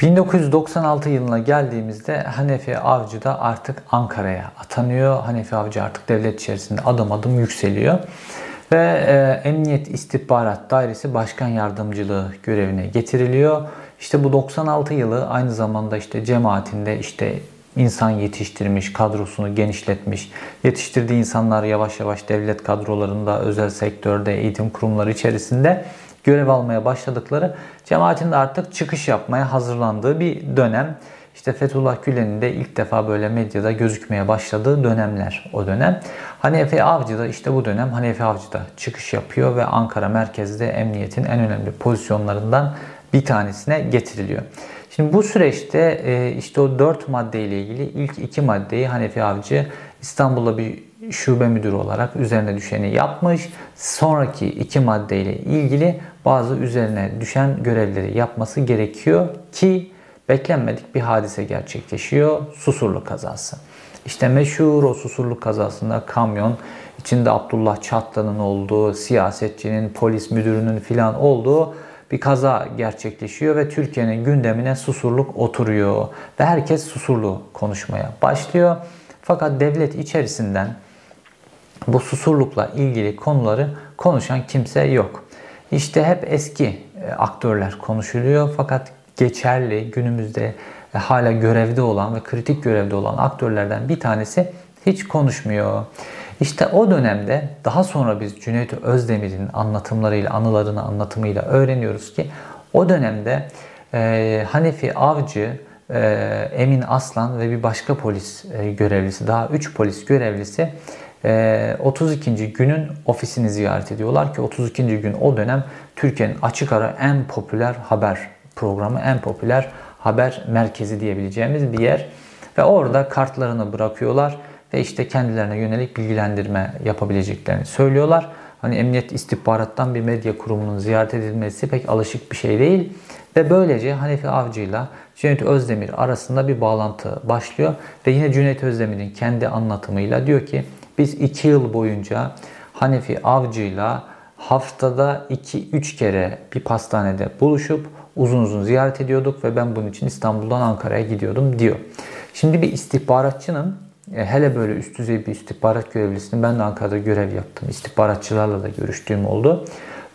1996 yılına geldiğimizde Hanefi Avcı da artık Ankara'ya atanıyor. Hanefi Avcı artık devlet içerisinde adım adım yükseliyor. Ve e, Emniyet İstihbarat Dairesi Başkan Yardımcılığı görevine getiriliyor. İşte bu 96 yılı aynı zamanda işte cemaatinde işte insan yetiştirmiş, kadrosunu genişletmiş, yetiştirdiği insanlar yavaş yavaş devlet kadrolarında, özel sektörde, eğitim kurumları içerisinde görev almaya başladıkları cemaatin de artık çıkış yapmaya hazırlandığı bir dönem. İşte Fethullah Gülen'in de ilk defa böyle medyada gözükmeye başladığı dönemler o dönem. Hanefi Avcı da işte bu dönem Hanefi Avcı da çıkış yapıyor ve Ankara merkezde emniyetin en önemli pozisyonlarından bir tanesine getiriliyor. Şimdi bu süreçte e, işte o dört madde ilgili ilk iki maddeyi Hanefi Avcı İstanbul'da bir şube müdürü olarak üzerine düşeni yapmış. Sonraki iki maddeyle ilgili bazı üzerine düşen görevleri yapması gerekiyor ki beklenmedik bir hadise gerçekleşiyor. Susurlu kazası. İşte meşhur o susurluk kazasında kamyon içinde Abdullah Çatlı'nın olduğu, siyasetçinin, polis müdürünün filan olduğu bir kaza gerçekleşiyor ve Türkiye'nin gündemine susurluk oturuyor ve herkes susurlu konuşmaya başlıyor. Fakat devlet içerisinden bu susurlukla ilgili konuları konuşan kimse yok. İşte hep eski e, aktörler konuşuluyor fakat geçerli günümüzde e, hala görevde olan ve kritik görevde olan aktörlerden bir tanesi hiç konuşmuyor. İşte o dönemde daha sonra biz Cüneyt Özdemir'in anlatımlarıyla, anılarını anlatımıyla öğreniyoruz ki o dönemde e, Hanefi Avcı, e, Emin Aslan ve bir başka polis e, görevlisi, daha 3 polis görevlisi 32. Ee, günün ofisini ziyaret ediyorlar ki 32. gün o dönem Türkiye'nin açık ara en popüler haber programı, en popüler haber merkezi diyebileceğimiz bir yer. Ve orada kartlarını bırakıyorlar ve işte kendilerine yönelik bilgilendirme yapabileceklerini söylüyorlar. Hani emniyet istihbarattan bir medya kurumunun ziyaret edilmesi pek alışık bir şey değil. Ve böylece Hanefi Avcı ile Cüneyt Özdemir arasında bir bağlantı başlıyor. Ve yine Cüneyt Özdemir'in kendi anlatımıyla diyor ki biz iki yıl boyunca Hanefi Avcı'yla haftada 2-3 kere bir pastanede buluşup uzun uzun ziyaret ediyorduk ve ben bunun için İstanbul'dan Ankara'ya gidiyordum diyor. Şimdi bir istihbaratçının e, hele böyle üst düzey bir istihbarat görevlisinin ben de Ankara'da görev yaptım. İstihbaratçılarla da görüştüğüm oldu.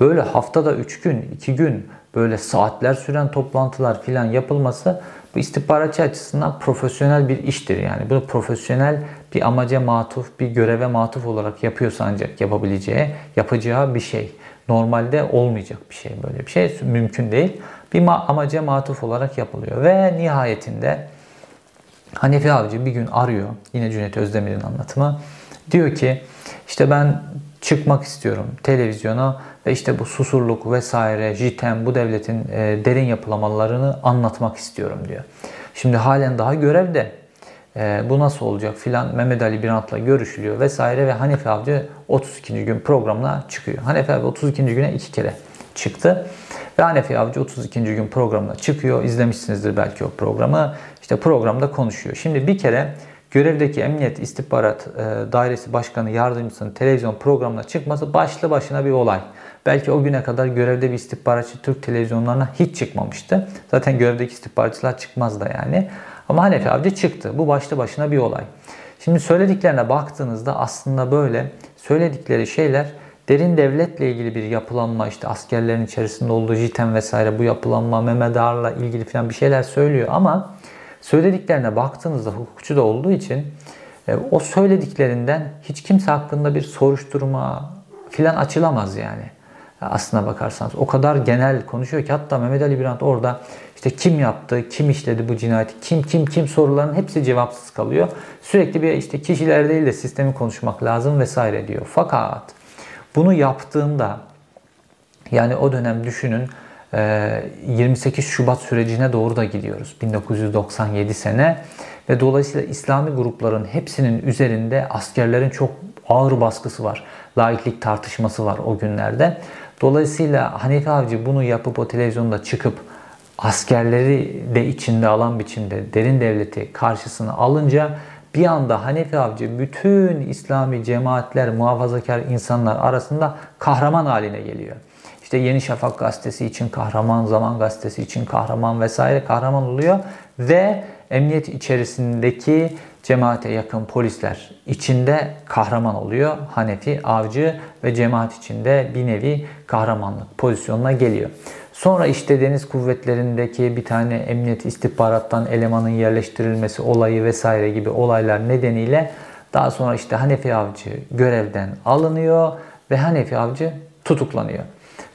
Böyle haftada 3 gün, 2 gün böyle saatler süren toplantılar filan yapılması bu istihbaratçı açısından profesyonel bir iştir. Yani bunu profesyonel bir amaca matuf, bir göreve matuf olarak yapıyorsa ancak yapabileceği, yapacağı bir şey. Normalde olmayacak bir şey böyle bir şey mümkün değil. Bir amaca matuf olarak yapılıyor ve nihayetinde Hanefi Avcı bir gün arıyor. Yine Cüneyt Özdemir'in anlatımı. Diyor ki işte ben çıkmak istiyorum televizyona ve işte bu susurluk vesaire, JITEM bu devletin e, derin yapılamalarını anlatmak istiyorum diyor. Şimdi halen daha görevde. E, bu nasıl olacak filan Mehmet Ali Birant'la görüşülüyor vesaire ve Hanefi Avcı 32. gün programına çıkıyor. Hanefi Avcı 32. güne iki kere çıktı. Ve Hanefi Avcı 32. gün programına çıkıyor. İzlemişsinizdir belki o programı. İşte programda konuşuyor. Şimdi bir kere görevdeki Emniyet İstihbarat e, Dairesi Başkanı Yardımcısının televizyon programına çıkması başlı başına bir olay. Belki o güne kadar görevde bir istihbaratçı Türk televizyonlarına hiç çıkmamıştı. Zaten görevdeki istihbaratçılar çıkmaz da yani. Ama Hanefi Avcı çıktı. Bu başlı başına bir olay. Şimdi söylediklerine baktığınızda aslında böyle söyledikleri şeyler derin devletle ilgili bir yapılanma işte askerlerin içerisinde olduğu JITEM vesaire bu yapılanma Mehmet Ağar'la ilgili falan bir şeyler söylüyor ama söylediklerine baktığınızda hukukçu da olduğu için e, o söylediklerinden hiç kimse hakkında bir soruşturma filan açılamaz yani. Aslına bakarsanız o kadar genel konuşuyor ki hatta Mehmet Ali Birant orada işte kim yaptı, kim işledi bu cinayeti, kim kim kim soruların hepsi cevapsız kalıyor. Sürekli bir işte kişiler değil de sistemi konuşmak lazım vesaire diyor. Fakat bunu yaptığında yani o dönem düşünün 28 Şubat sürecine doğru da gidiyoruz. 1997 sene ve dolayısıyla İslami grupların hepsinin üzerinde askerlerin çok ağır baskısı var. Laiklik tartışması var o günlerde. Dolayısıyla Hanefi Avcı bunu yapıp o televizyonda çıkıp askerleri de içinde alan biçimde derin devleti karşısına alınca bir anda Hanefi Avcı bütün İslami cemaatler, muhafazakar insanlar arasında kahraman haline geliyor. İşte Yeni Şafak gazetesi için kahraman, Zaman gazetesi için kahraman vesaire kahraman oluyor ve emniyet içerisindeki cemaate yakın polisler içinde kahraman oluyor. Hanefi, avcı ve cemaat içinde bir nevi kahramanlık pozisyonuna geliyor. Sonra işte deniz kuvvetlerindeki bir tane emniyet istihbarattan elemanın yerleştirilmesi olayı vesaire gibi olaylar nedeniyle daha sonra işte Hanefi Avcı görevden alınıyor ve Hanefi Avcı tutuklanıyor.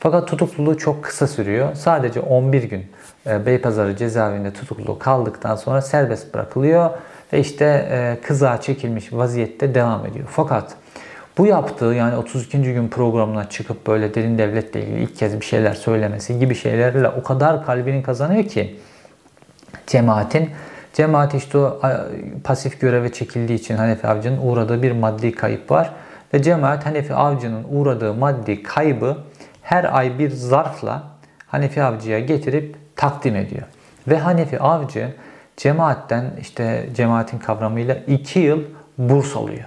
Fakat tutukluluğu çok kısa sürüyor. Sadece 11 gün e, Beypazarı cezaevinde tutuklu kaldıktan sonra serbest bırakılıyor ve işte e, kızağa çekilmiş vaziyette devam ediyor. Fakat bu yaptığı yani 32. gün programına çıkıp böyle derin devletle ilgili ilk kez bir şeyler söylemesi gibi şeylerle o kadar kalbini kazanıyor ki cemaatin Cemaat işte o pasif göreve çekildiği için Hanefi Avcı'nın uğradığı bir maddi kayıp var. Ve cemaat Hanefi Avcı'nın uğradığı maddi kaybı her ay bir zarfla Hanefi Avcı'ya getirip takdim ediyor. Ve Hanefi Avcı cemaatten işte cemaatin kavramıyla 2 yıl burs alıyor.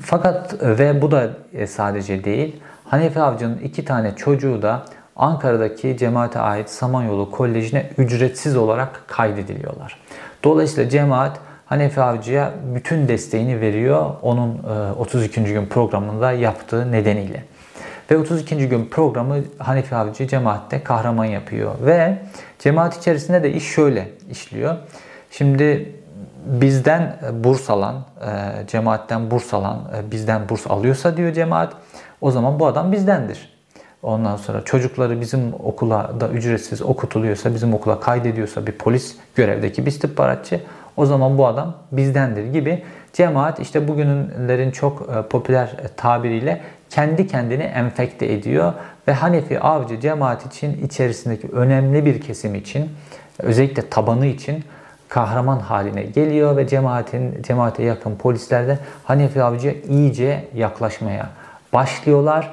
Fakat ve bu da e, sadece değil. Hanefi Avcı'nın iki tane çocuğu da Ankara'daki cemaate ait Samanyolu Koleji'ne ücretsiz olarak kaydediliyorlar. Dolayısıyla cemaat Hanefi Avcı'ya bütün desteğini veriyor onun 32. E, gün programında yaptığı nedeniyle. Ve 32. gün programı Hanefi Avcı cemaatte kahraman yapıyor. Ve cemaat içerisinde de iş şöyle işliyor. Şimdi bizden burs alan, e, cemaatten burs alan, e, bizden burs alıyorsa diyor cemaat, o zaman bu adam bizdendir. Ondan sonra çocukları bizim okula da ücretsiz okutuluyorsa, bizim okula kaydediyorsa bir polis görevdeki bir istihbaratçı, o zaman bu adam bizdendir gibi cemaat işte bugünlerin çok e, popüler tabiriyle kendi kendini enfekte ediyor ve Hanefi avcı cemaat için içerisindeki önemli bir kesim için özellikle tabanı için kahraman haline geliyor ve cemaatin cemaate yakın polisler de Hanefi avcıya iyice yaklaşmaya başlıyorlar.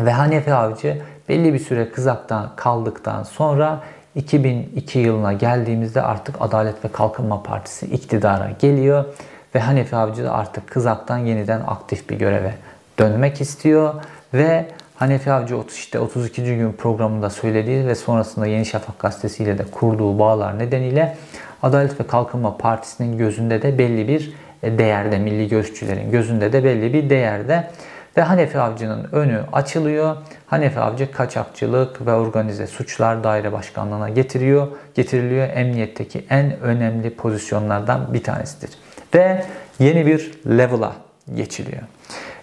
Ve Hanefi avcı belli bir süre kızaktan kaldıktan sonra 2002 yılına geldiğimizde artık Adalet ve Kalkınma Partisi iktidara geliyor ve Hanefi Avcı da artık kızaktan yeniden aktif bir göreve dönmek istiyor ve Hanefi Avcı işte 32. gün programında söylediği ve sonrasında Yeni Şafak gazetesiyle de kurduğu bağlar nedeniyle Adalet ve Kalkınma Partisi'nin gözünde de belli bir değerde, milli görüşçülerin gözünde de belli bir değerde ve Hanefi Avcı'nın önü açılıyor. Hanefi Avcı kaçakçılık ve organize suçlar daire başkanlığına getiriyor. Getiriliyor emniyetteki en önemli pozisyonlardan bir tanesidir. Ve yeni bir level'a geçiliyor.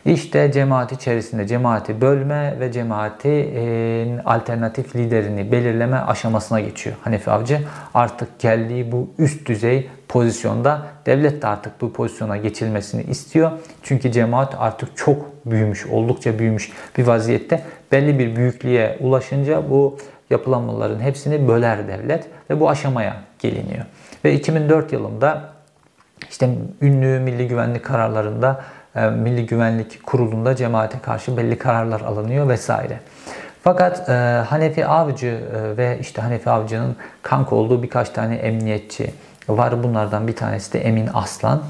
İşte cemaat içerisinde cemaati bölme ve cemaatin alternatif liderini belirleme aşamasına geçiyor. Hanefi Avcı artık geldiği bu üst düzey pozisyonda devlet de artık bu pozisyona geçilmesini istiyor. Çünkü cemaat artık çok büyümüş, oldukça büyümüş bir vaziyette. Belli bir büyüklüğe ulaşınca bu yapılanmaların hepsini böler devlet ve bu aşamaya geliniyor. Ve 2004 yılında işte ünlü milli güvenlik kararlarında Milli Güvenlik Kurulu'nda cemaate karşı belli kararlar alınıyor vesaire. Fakat e, Hanefi Avcı e, ve işte Hanefi Avcı'nın kanka olduğu birkaç tane emniyetçi var. Bunlardan bir tanesi de Emin Aslan.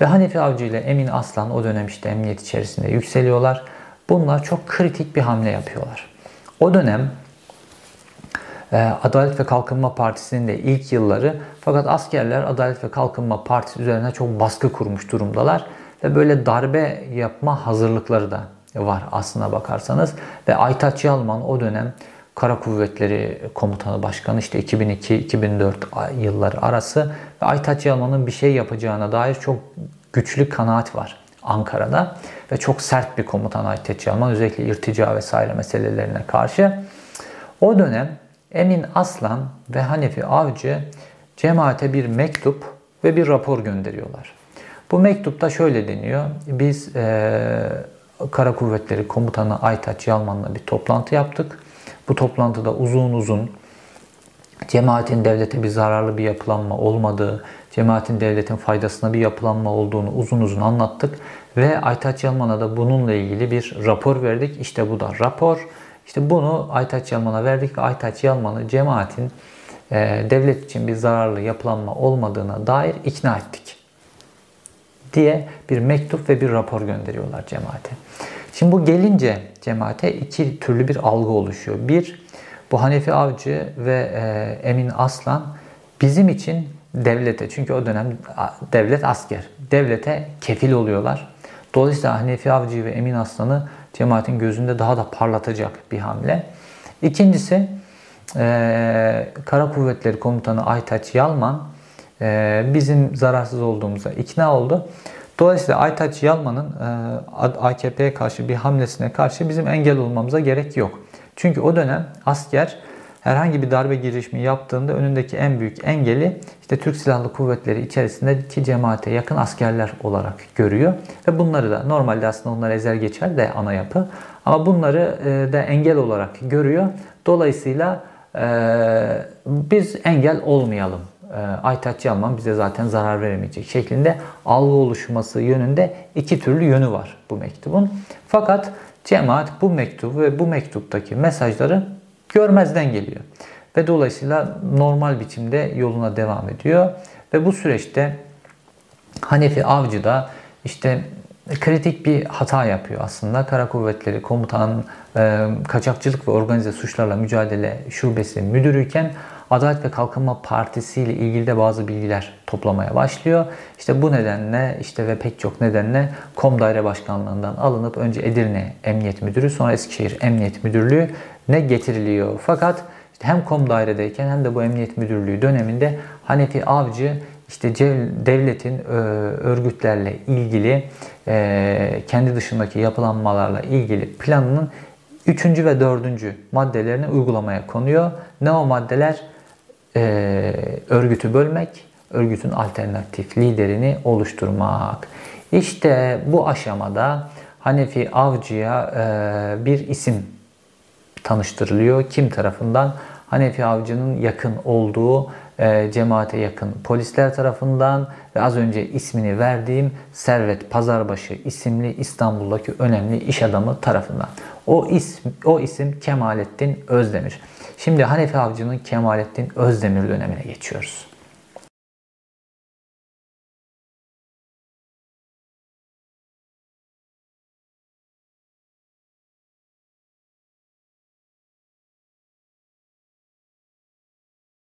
Ve Hanefi Avcı ile Emin Aslan o dönem işte emniyet içerisinde yükseliyorlar. Bunlar çok kritik bir hamle yapıyorlar. O dönem e, Adalet ve Kalkınma Partisi'nin de ilk yılları fakat askerler Adalet ve Kalkınma Partisi üzerine çok baskı kurmuş durumdalar ve böyle darbe yapma hazırlıkları da var aslına bakarsanız. Ve Aytaç Yalman o dönem Kara Kuvvetleri Komutanı Başkanı işte 2002-2004 yılları arası ve Aytaç Yalman'ın bir şey yapacağına dair çok güçlü kanaat var Ankara'da ve çok sert bir komutan Aytaç Yalman özellikle irtica vesaire meselelerine karşı. O dönem Emin Aslan ve Hanefi Avcı cemaate bir mektup ve bir rapor gönderiyorlar. Bu mektupta şöyle deniyor. Biz e, Kara Kuvvetleri Komutanı Aytaç Yalman'la bir toplantı yaptık. Bu toplantıda uzun uzun cemaatin devlete bir zararlı bir yapılanma olmadığı, cemaatin devletin faydasına bir yapılanma olduğunu uzun uzun anlattık. Ve Aytaç Yalman'a da bununla ilgili bir rapor verdik. İşte bu da rapor. İşte bunu Aytaç Yalman'a verdik ve Aytaç Yalman'ı cemaatin e, devlet için bir zararlı yapılanma olmadığına dair ikna ettik. Diye bir mektup ve bir rapor gönderiyorlar cemaate. Şimdi bu gelince cemaate iki türlü bir algı oluşuyor. Bir, bu Hanefi Avcı ve e, Emin Aslan bizim için devlete, çünkü o dönem devlet asker, devlete kefil oluyorlar. Dolayısıyla Hanefi Avcı ve Emin Aslan'ı cemaatin gözünde daha da parlatacak bir hamle. İkincisi, e, Kara Kuvvetleri Komutanı Aytaç Yalman bizim zararsız olduğumuza ikna oldu. Dolayısıyla Aytaç Yalman'ın e, AKP'ye karşı bir hamlesine karşı bizim engel olmamıza gerek yok. Çünkü o dönem asker herhangi bir darbe girişimi yaptığında önündeki en büyük engeli işte Türk Silahlı Kuvvetleri içerisindeki cemaate yakın askerler olarak görüyor. Ve bunları da normalde aslında onlar ezer geçer de ana yapı. Ama bunları e, da engel olarak görüyor. Dolayısıyla e, biz engel olmayalım Aytaç Yalman bize zaten zarar veremeyecek şeklinde algı oluşması yönünde iki türlü yönü var bu mektubun. Fakat cemaat bu mektubu ve bu mektuptaki mesajları görmezden geliyor. Ve dolayısıyla normal biçimde yoluna devam ediyor. Ve bu süreçte Hanefi Avcı da işte kritik bir hata yapıyor aslında. Kara Kuvvetleri Komutanı e, Kaçakçılık ve Organize Suçlarla Mücadele Şubesi müdürüyken Adalet ve Kalkınma Partisi ile ilgili de bazı bilgiler toplamaya başlıyor. İşte bu nedenle işte ve pek çok nedenle Kom Daire Başkanlığından alınıp önce Edirne Emniyet Müdürü sonra Eskişehir Emniyet Müdürlüğü ne getiriliyor. Fakat işte hem Kom Daire'deyken hem de bu Emniyet Müdürlüğü döneminde Hanefi Avcı işte devletin örgütlerle ilgili kendi dışındaki yapılanmalarla ilgili planının üçüncü ve dördüncü maddelerini uygulamaya konuyor. Ne o maddeler? e, örgütü bölmek, örgütün alternatif liderini oluşturmak. İşte bu aşamada Hanefi Avcı'ya e, bir isim tanıştırılıyor. Kim tarafından? Hanefi Avcı'nın yakın olduğu e, cemaate yakın polisler tarafından ve az önce ismini verdiğim Servet Pazarbaşı isimli İstanbul'daki önemli iş adamı tarafından. O isim, o isim Kemalettin Özdemir. Şimdi Hanefi Avcı'nın Kemalettin Özdemir dönemine geçiyoruz.